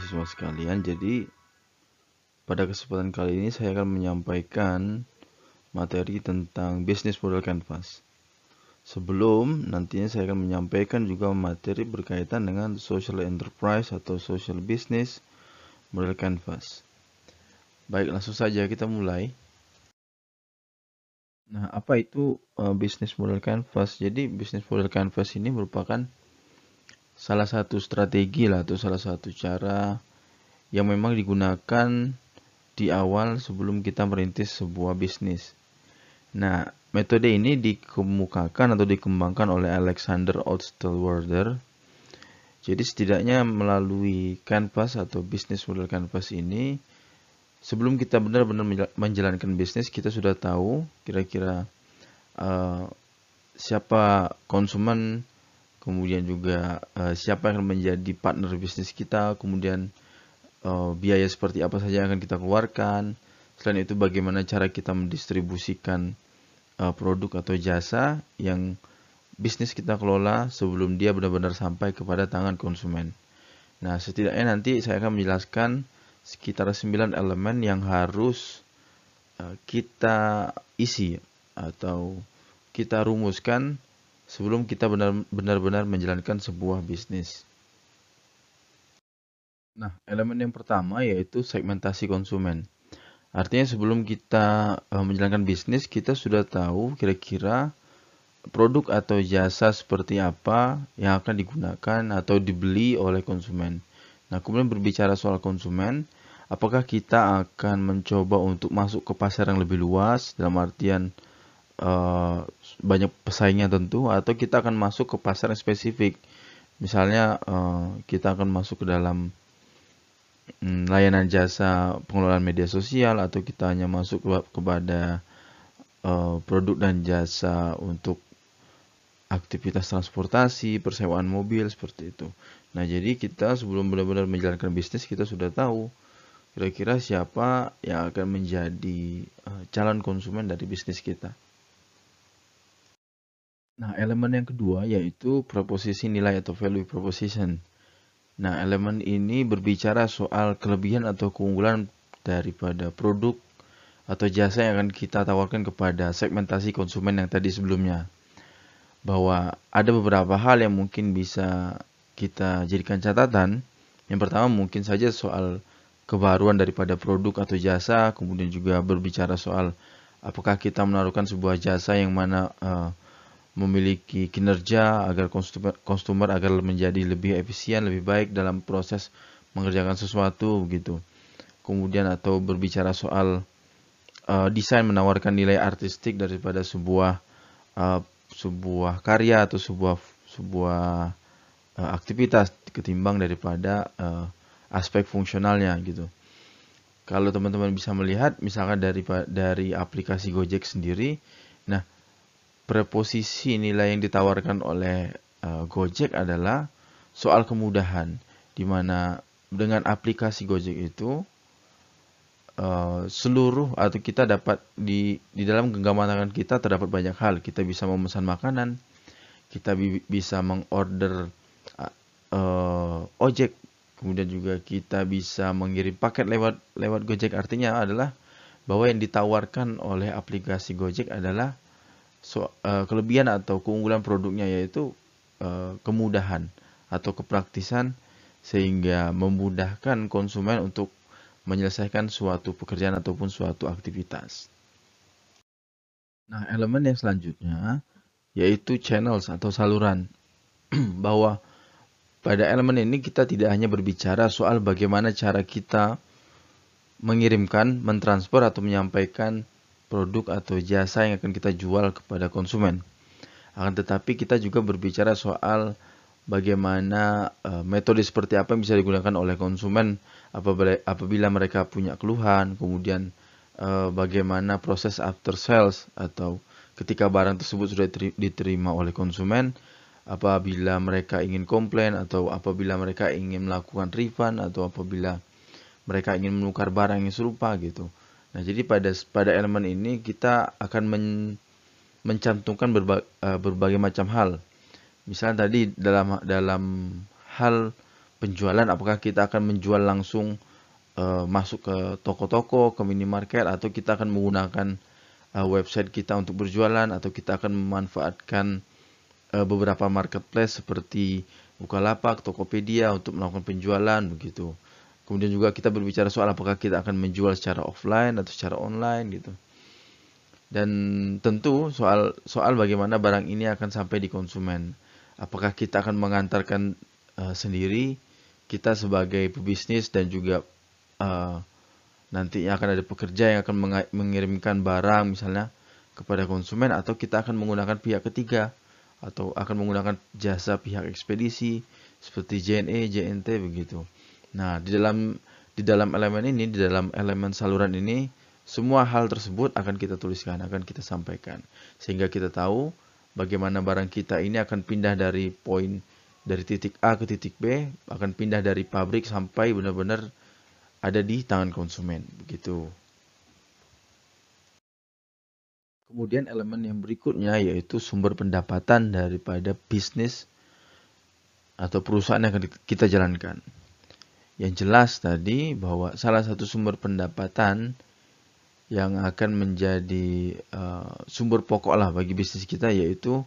mahasiswa sekalian. Jadi pada kesempatan kali ini saya akan menyampaikan materi tentang bisnis model canvas. Sebelum nantinya saya akan menyampaikan juga materi berkaitan dengan social enterprise atau social business model canvas. Baik, langsung saja kita mulai. Nah, apa itu uh, bisnis model canvas? Jadi, bisnis model canvas ini merupakan salah satu strategi lah atau salah satu cara yang memang digunakan di awal sebelum kita merintis sebuah bisnis. Nah, metode ini dikemukakan atau dikembangkan oleh Alexander Osterwalder. Jadi setidaknya melalui canvas atau bisnis model canvas ini sebelum kita benar-benar menjalankan bisnis kita sudah tahu kira-kira uh, siapa konsumen kemudian juga uh, siapa yang menjadi partner bisnis kita kemudian uh, biaya seperti apa saja yang akan kita keluarkan. Selain itu bagaimana cara kita mendistribusikan uh, produk atau jasa yang bisnis kita kelola sebelum dia benar-benar sampai kepada tangan konsumen. Nah setidaknya nanti saya akan menjelaskan sekitar 9 elemen yang harus kita isi atau kita rumuskan sebelum kita benar-benar menjalankan sebuah bisnis. Nah, elemen yang pertama yaitu segmentasi konsumen. Artinya sebelum kita uh, menjalankan bisnis, kita sudah tahu kira-kira produk atau jasa seperti apa yang akan digunakan atau dibeli oleh konsumen. Nah, kemudian berbicara soal konsumen, apakah kita akan mencoba untuk masuk ke pasar yang lebih luas dalam artian uh, banyak pesaingnya tentu atau kita akan masuk ke pasar yang spesifik. Misalnya uh, kita akan masuk ke dalam um, layanan jasa pengelolaan media sosial atau kita hanya masuk ke, kepada uh, produk dan jasa untuk aktivitas transportasi, persewaan mobil seperti itu. Nah, jadi kita sebelum benar-benar menjalankan bisnis kita sudah tahu kira-kira siapa yang akan menjadi calon konsumen dari bisnis kita. Nah, elemen yang kedua yaitu proposisi nilai atau value proposition. Nah, elemen ini berbicara soal kelebihan atau keunggulan daripada produk atau jasa yang akan kita tawarkan kepada segmentasi konsumen yang tadi sebelumnya bahwa ada beberapa hal yang mungkin bisa kita jadikan catatan. Yang pertama mungkin saja soal kebaruan daripada produk atau jasa, kemudian juga berbicara soal apakah kita menaruhkan sebuah jasa yang mana uh, memiliki kinerja agar konsumer, konsumer agar menjadi lebih efisien, lebih baik dalam proses mengerjakan sesuatu begitu. Kemudian atau berbicara soal uh, desain menawarkan nilai artistik daripada sebuah uh, sebuah karya atau sebuah sebuah uh, aktivitas ketimbang daripada uh, aspek fungsionalnya gitu. Kalau teman-teman bisa melihat misalkan dari dari aplikasi Gojek sendiri, nah preposisi nilai yang ditawarkan oleh uh, Gojek adalah soal kemudahan di mana dengan aplikasi Gojek itu uh, seluruh atau kita dapat di di dalam genggaman tangan kita terdapat banyak hal. Kita bisa memesan makanan, kita bi bisa mengorder uh, ojek, kemudian juga kita bisa mengirim paket lewat lewat Gojek. Artinya adalah bahwa yang ditawarkan oleh aplikasi Gojek adalah so, uh, kelebihan atau keunggulan produknya yaitu uh, kemudahan atau kepraktisan sehingga memudahkan konsumen untuk menyelesaikan suatu pekerjaan ataupun suatu aktivitas. Nah, elemen yang selanjutnya yaitu channels atau saluran. Bahwa pada elemen ini kita tidak hanya berbicara soal bagaimana cara kita mengirimkan, mentransfer atau menyampaikan produk atau jasa yang akan kita jual kepada konsumen. Akan tetapi kita juga berbicara soal bagaimana uh, metode seperti apa yang bisa digunakan oleh konsumen apabila, mereka punya keluhan, kemudian uh, bagaimana proses after sales atau ketika barang tersebut sudah diterima oleh konsumen, apabila mereka ingin komplain atau apabila mereka ingin melakukan refund atau apabila mereka ingin menukar barang yang serupa gitu. Nah, jadi pada pada elemen ini kita akan men, mencantumkan berba, uh, berbagai macam hal Misalnya tadi dalam dalam hal penjualan apakah kita akan menjual langsung uh, masuk ke toko-toko, ke minimarket atau kita akan menggunakan uh, website kita untuk berjualan atau kita akan memanfaatkan uh, beberapa marketplace seperti Bukalapak, Tokopedia untuk melakukan penjualan begitu. Kemudian juga kita berbicara soal apakah kita akan menjual secara offline atau secara online gitu. Dan tentu soal soal bagaimana barang ini akan sampai di konsumen. Apakah kita akan mengantarkan uh, sendiri kita sebagai pebisnis dan juga uh, nantinya akan ada pekerja yang akan mengirimkan barang misalnya kepada konsumen atau kita akan menggunakan pihak ketiga atau akan menggunakan jasa pihak ekspedisi seperti JNE, JNT begitu. Nah, di dalam di dalam elemen ini, di dalam elemen saluran ini, semua hal tersebut akan kita tuliskan, akan kita sampaikan. Sehingga kita tahu bagaimana barang kita ini akan pindah dari poin dari titik A ke titik B, akan pindah dari pabrik sampai benar-benar ada di tangan konsumen, begitu. Kemudian elemen yang berikutnya yaitu sumber pendapatan daripada bisnis atau perusahaan yang kita jalankan. Yang jelas tadi bahwa salah satu sumber pendapatan yang akan menjadi uh, sumber pokok lah bagi bisnis kita yaitu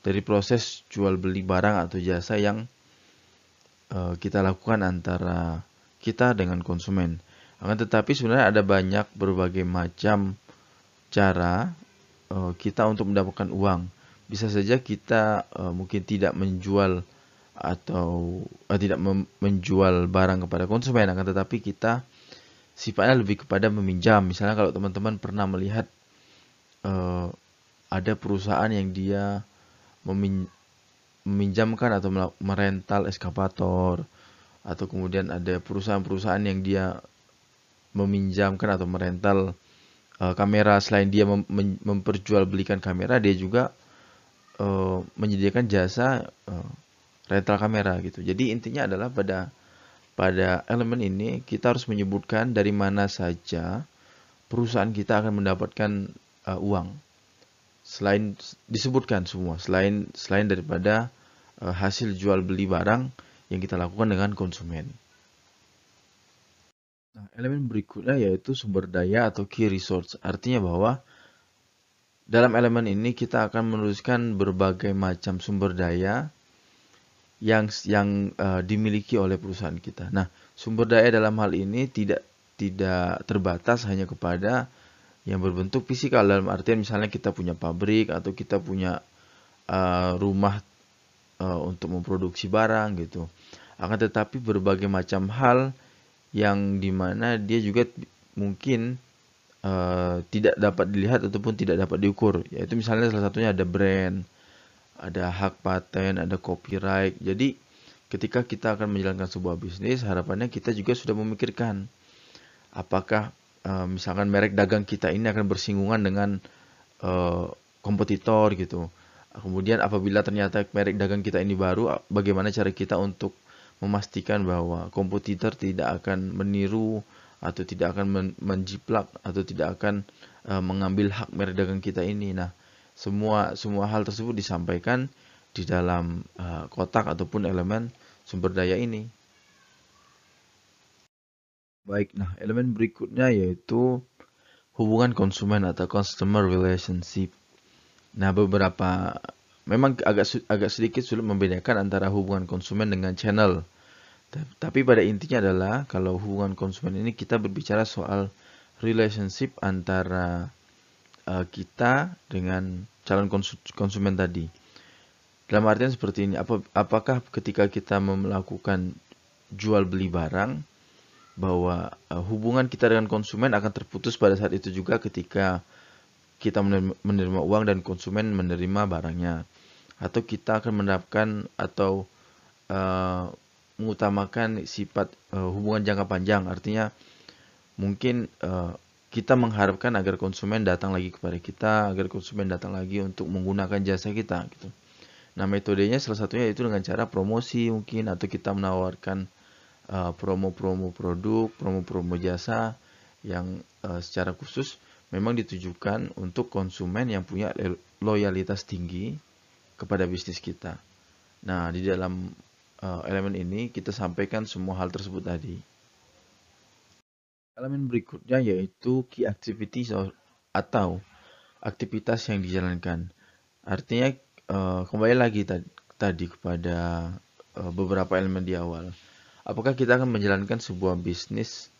dari proses jual beli barang atau jasa yang uh, kita lakukan antara kita dengan konsumen. Akan tetapi sebenarnya ada banyak berbagai macam cara uh, kita untuk mendapatkan uang. Bisa saja kita uh, mungkin tidak menjual atau uh, tidak menjual barang kepada konsumen akan tetapi kita sifatnya lebih kepada meminjam. Misalnya kalau teman-teman pernah melihat uh, ada perusahaan yang dia memin meminjamkan atau merental eskapator atau kemudian ada perusahaan-perusahaan yang dia meminjamkan atau merental uh, kamera. Selain dia mem memperjualbelikan kamera dia juga uh, menyediakan jasa uh, rental kamera gitu. Jadi intinya adalah pada pada elemen ini kita harus menyebutkan dari mana saja perusahaan kita akan mendapatkan uh, uang. Selain disebutkan semua, selain selain daripada uh, hasil jual beli barang yang kita lakukan dengan konsumen. Nah, elemen berikutnya yaitu sumber daya atau key resource. Artinya bahwa dalam elemen ini kita akan menuliskan berbagai macam sumber daya yang yang uh, dimiliki oleh perusahaan kita. Nah, sumber daya dalam hal ini tidak tidak terbatas hanya kepada yang berbentuk fisikal dalam artian misalnya kita punya pabrik atau kita punya uh, rumah uh, untuk memproduksi barang gitu. Akan tetapi berbagai macam hal yang di mana dia juga mungkin tidak dapat dilihat ataupun tidak dapat diukur. Yaitu misalnya salah satunya ada brand, ada hak paten, ada copyright. Jadi ketika kita akan menjalankan sebuah bisnis, harapannya kita juga sudah memikirkan apakah uh, misalkan merek dagang kita ini akan bersinggungan dengan uh, kompetitor gitu. Kemudian apabila ternyata merek dagang kita ini baru, bagaimana cara kita untuk memastikan bahwa kompetitor tidak akan meniru atau tidak akan men menjiplak atau tidak akan uh, mengambil hak merek dagang kita ini. Nah, semua semua hal tersebut disampaikan di dalam uh, kotak ataupun elemen sumber daya ini. Baik, nah elemen berikutnya yaitu hubungan konsumen atau customer relationship. Nah, beberapa memang agak agak sedikit sulit membedakan antara hubungan konsumen dengan channel. Tapi pada intinya adalah kalau hubungan konsumen ini kita berbicara soal relationship antara uh, kita dengan calon konsumen tadi. Dalam artian seperti ini, ap apakah ketika kita melakukan jual beli barang, bahwa uh, hubungan kita dengan konsumen akan terputus pada saat itu juga ketika kita menerima, menerima uang dan konsumen menerima barangnya, atau kita akan menerapkan atau uh, mengutamakan sifat uh, hubungan jangka panjang, artinya mungkin uh, kita mengharapkan agar konsumen datang lagi kepada kita, agar konsumen datang lagi untuk menggunakan jasa kita gitu. Nah, metodenya salah satunya itu dengan cara promosi mungkin atau kita menawarkan uh, promo-promo uh, produk, promo-promo jasa yang uh, secara khusus memang ditujukan untuk konsumen yang punya loyalitas tinggi kepada bisnis kita. Nah, di dalam uh, elemen ini kita sampaikan semua hal tersebut tadi. Elemen berikutnya yaitu key activity atau aktivitas yang dijalankan. Artinya uh, kembali lagi tadi kepada uh, beberapa elemen di awal. Apakah kita akan menjalankan sebuah bisnis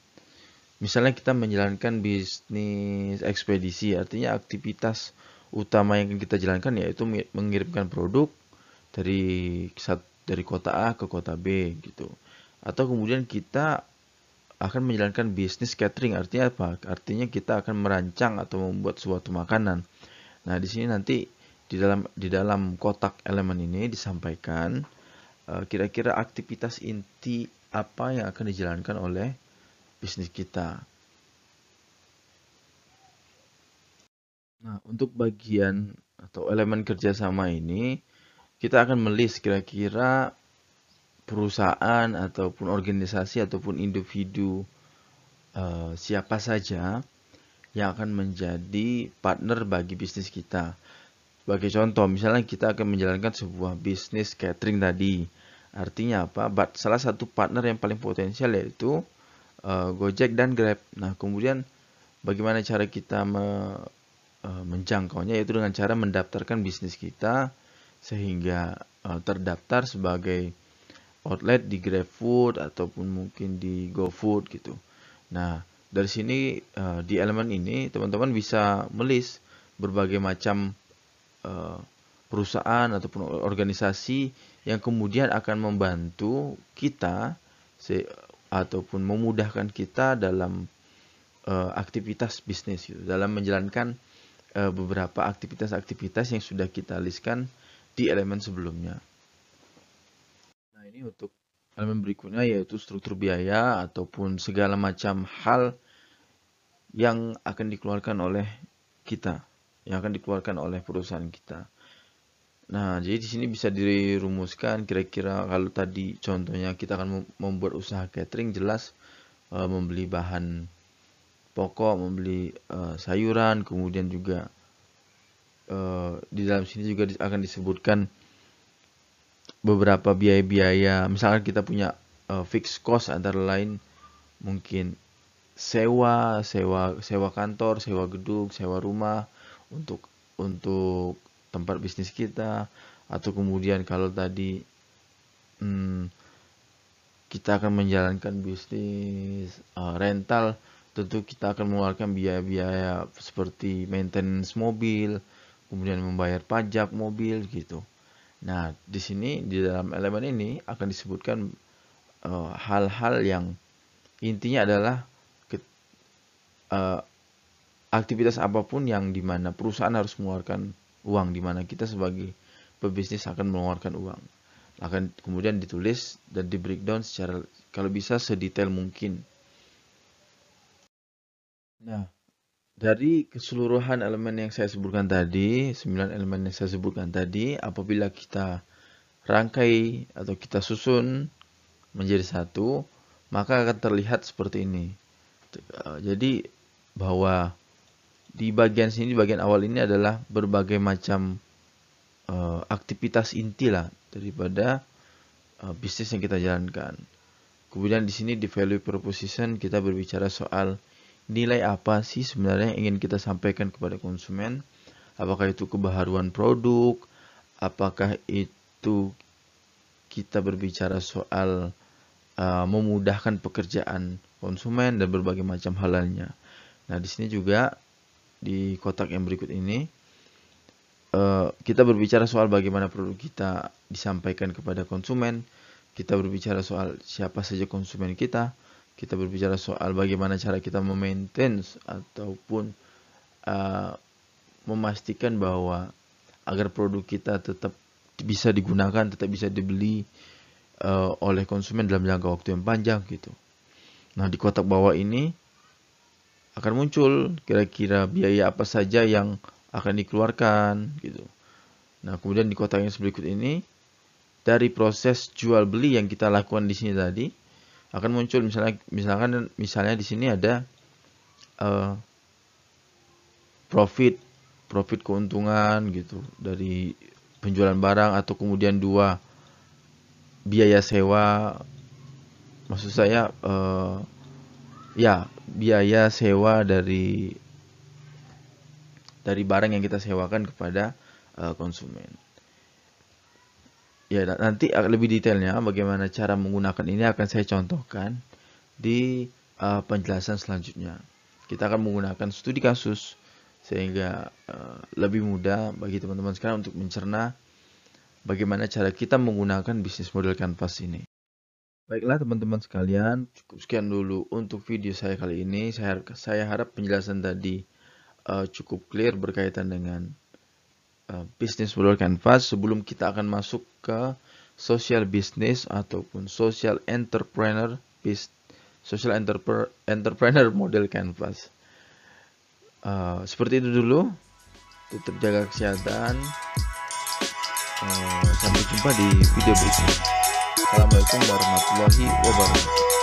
Misalnya kita menjalankan bisnis ekspedisi, artinya aktivitas utama yang kita jalankan yaitu mengirimkan produk dari dari kota A ke kota B gitu. Atau kemudian kita akan menjalankan bisnis catering, artinya apa? Artinya kita akan merancang atau membuat suatu makanan. Nah, di sini nanti di dalam di dalam kotak elemen ini disampaikan eh, kira-kira uh, aktivitas inti apa yang akan dijalankan oleh bisnis kita. Nah, untuk bagian atau elemen kerjasama ini, kita akan melis kira-kira perusahaan ataupun organisasi ataupun individu uh, siapa saja yang akan menjadi partner bagi bisnis kita. Sebagai contoh, misalnya kita akan menjalankan sebuah bisnis catering tadi. Artinya apa? Salah satu partner yang paling potensial yaitu uh, Gojek dan Grab. Nah, kemudian bagaimana cara kita me, uh, menjangkaunya yaitu dengan cara mendaftarkan bisnis kita sehingga uh, terdaftar sebagai outlet di GrabFood ataupun mungkin di GoFood gitu. Nah, dari sini uh, di elemen ini teman-teman bisa melis berbagai macam uh, perusahaan ataupun organisasi yang kemudian akan membantu kita ataupun memudahkan kita dalam uh, aktivitas bisnis gitu, dalam menjalankan beberapa aktivitas-aktivitas yang sudah kita listkan di elemen sebelumnya. Ini untuk elemen berikutnya yaitu struktur biaya ataupun segala macam hal yang akan dikeluarkan oleh kita, yang akan dikeluarkan oleh perusahaan kita. Nah, jadi di sini bisa dirumuskan kira-kira kalau tadi contohnya kita akan membuat usaha catering jelas e, membeli bahan pokok, membeli e, sayuran, kemudian juga e, di dalam sini juga akan disebutkan beberapa biaya-biaya. Misalkan kita punya e, fixed cost antara lain mungkin sewa, sewa sewa kantor, sewa gedung, sewa rumah untuk untuk tempat bisnis kita atau kemudian kalau tadi hmm, kita akan menjalankan bisnis uh, rental tentu kita akan mengeluarkan biaya-biaya seperti maintenance mobil kemudian membayar pajak mobil gitu nah di sini di dalam elemen ini akan disebutkan uh, hal-hal uh, yang intinya adalah uh, aktivitas apa pun yang di mana perusahaan harus mengeluarkan uang di mana kita sebagai pebisnis akan mengeluarkan uang. Akan kemudian ditulis dan di breakdown secara kalau bisa sedetail mungkin. Nah dari keseluruhan elemen yang saya sebutkan tadi 9 elemen yang saya sebutkan tadi apabila kita rangkai atau kita susun menjadi satu maka akan terlihat seperti ini jadi bahwa di bagian sini di bagian awal ini adalah berbagai macam uh, aktivitas inti lah daripada uh, bisnis yang kita jalankan. Kemudian di sini di value proposition kita berbicara soal nilai apa sih sebenarnya yang ingin kita sampaikan kepada konsumen. Apakah itu kebaharuan produk, apakah itu kita berbicara soal uh, memudahkan pekerjaan konsumen dan berbagai macam hal lainnya. Nah, di sini juga di kotak yang berikut ini uh, kita berbicara soal bagaimana produk kita disampaikan kepada konsumen kita berbicara soal siapa saja konsumen kita kita berbicara soal bagaimana cara kita memaintain ataupun uh, memastikan bahwa agar produk kita tetap bisa digunakan tetap bisa dibeli uh, oleh konsumen dalam jangka waktu yang panjang gitu nah di kotak bawah ini akan muncul kira-kira biaya apa saja yang akan dikeluarkan gitu. Nah, kemudian di kotak yang berikut ini dari proses jual beli yang kita lakukan di sini tadi akan muncul misalnya misalkan misalnya di sini ada uh, profit profit keuntungan gitu dari penjualan barang atau kemudian dua biaya sewa maksud saya uh, ya biaya sewa dari dari barang yang kita sewakan kepada uh, konsumen. Ya nanti lebih detailnya bagaimana cara menggunakan ini akan saya contohkan di uh, penjelasan selanjutnya. Kita akan menggunakan studi kasus sehingga uh, lebih mudah bagi teman-teman sekarang untuk mencerna bagaimana cara kita menggunakan bisnis model canvas ini. Baiklah teman-teman sekalian, cukup sekian dulu untuk video saya kali ini. Saya, saya harap penjelasan tadi uh, cukup clear berkaitan dengan uh, bisnis model canvas sebelum kita akan masuk ke social business ataupun social entrepreneur bis, social entrepreneur, entrepreneur model canvas. Uh, seperti itu dulu. Tetap jaga kesehatan. Uh, sampai jumpa di video berikutnya. Assalamualaikum warahmatullahi wabarakatuh.